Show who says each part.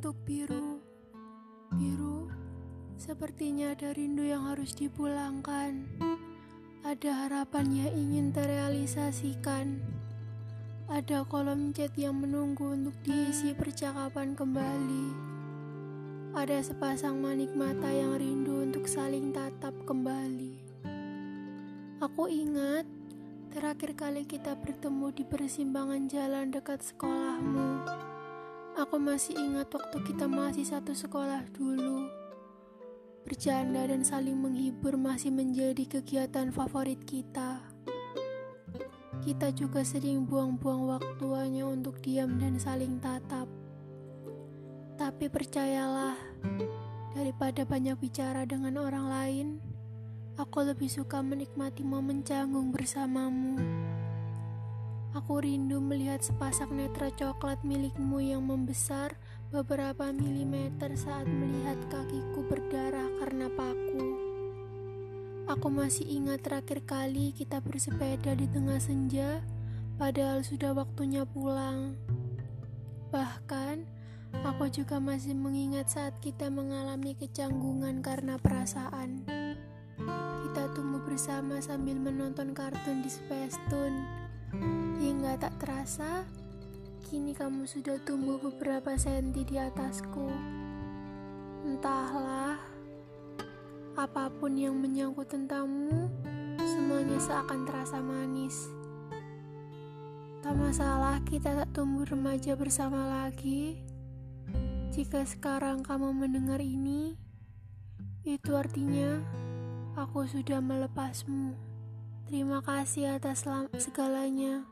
Speaker 1: Untuk biru, biru sepertinya ada rindu yang harus dipulangkan. Ada harapan yang ingin terrealisasikan. Ada kolom chat yang menunggu untuk diisi percakapan kembali. Ada sepasang manik mata yang rindu untuk saling tatap kembali. Aku ingat terakhir kali kita bertemu di persimpangan jalan dekat sekolahmu. Aku masih ingat waktu kita masih satu sekolah dulu. Bercanda dan saling menghibur masih menjadi kegiatan favorit kita. Kita juga sering buang-buang waktu hanya untuk diam dan saling tatap. Tapi percayalah, daripada banyak bicara dengan orang lain, aku lebih suka menikmati momen canggung bersamamu. Aku rindu melihat sepasang netra coklat milikmu yang membesar beberapa milimeter saat melihat kakiku berdarah karena paku. Aku masih ingat terakhir kali kita bersepeda di tengah senja, padahal sudah waktunya pulang. Bahkan, aku juga masih mengingat saat kita mengalami kecanggungan karena perasaan. Kita tumbuh bersama sambil menonton kartun di Space Tune Hingga tak terasa, kini kamu sudah tumbuh beberapa senti di atasku. Entahlah, apa pun yang menyangkut tentangmu, semuanya seakan terasa manis. Tak masalah kita tak tumbuh remaja bersama lagi. Jika sekarang kamu mendengar ini, itu artinya aku sudah melepasmu. Terima kasih atas segalanya.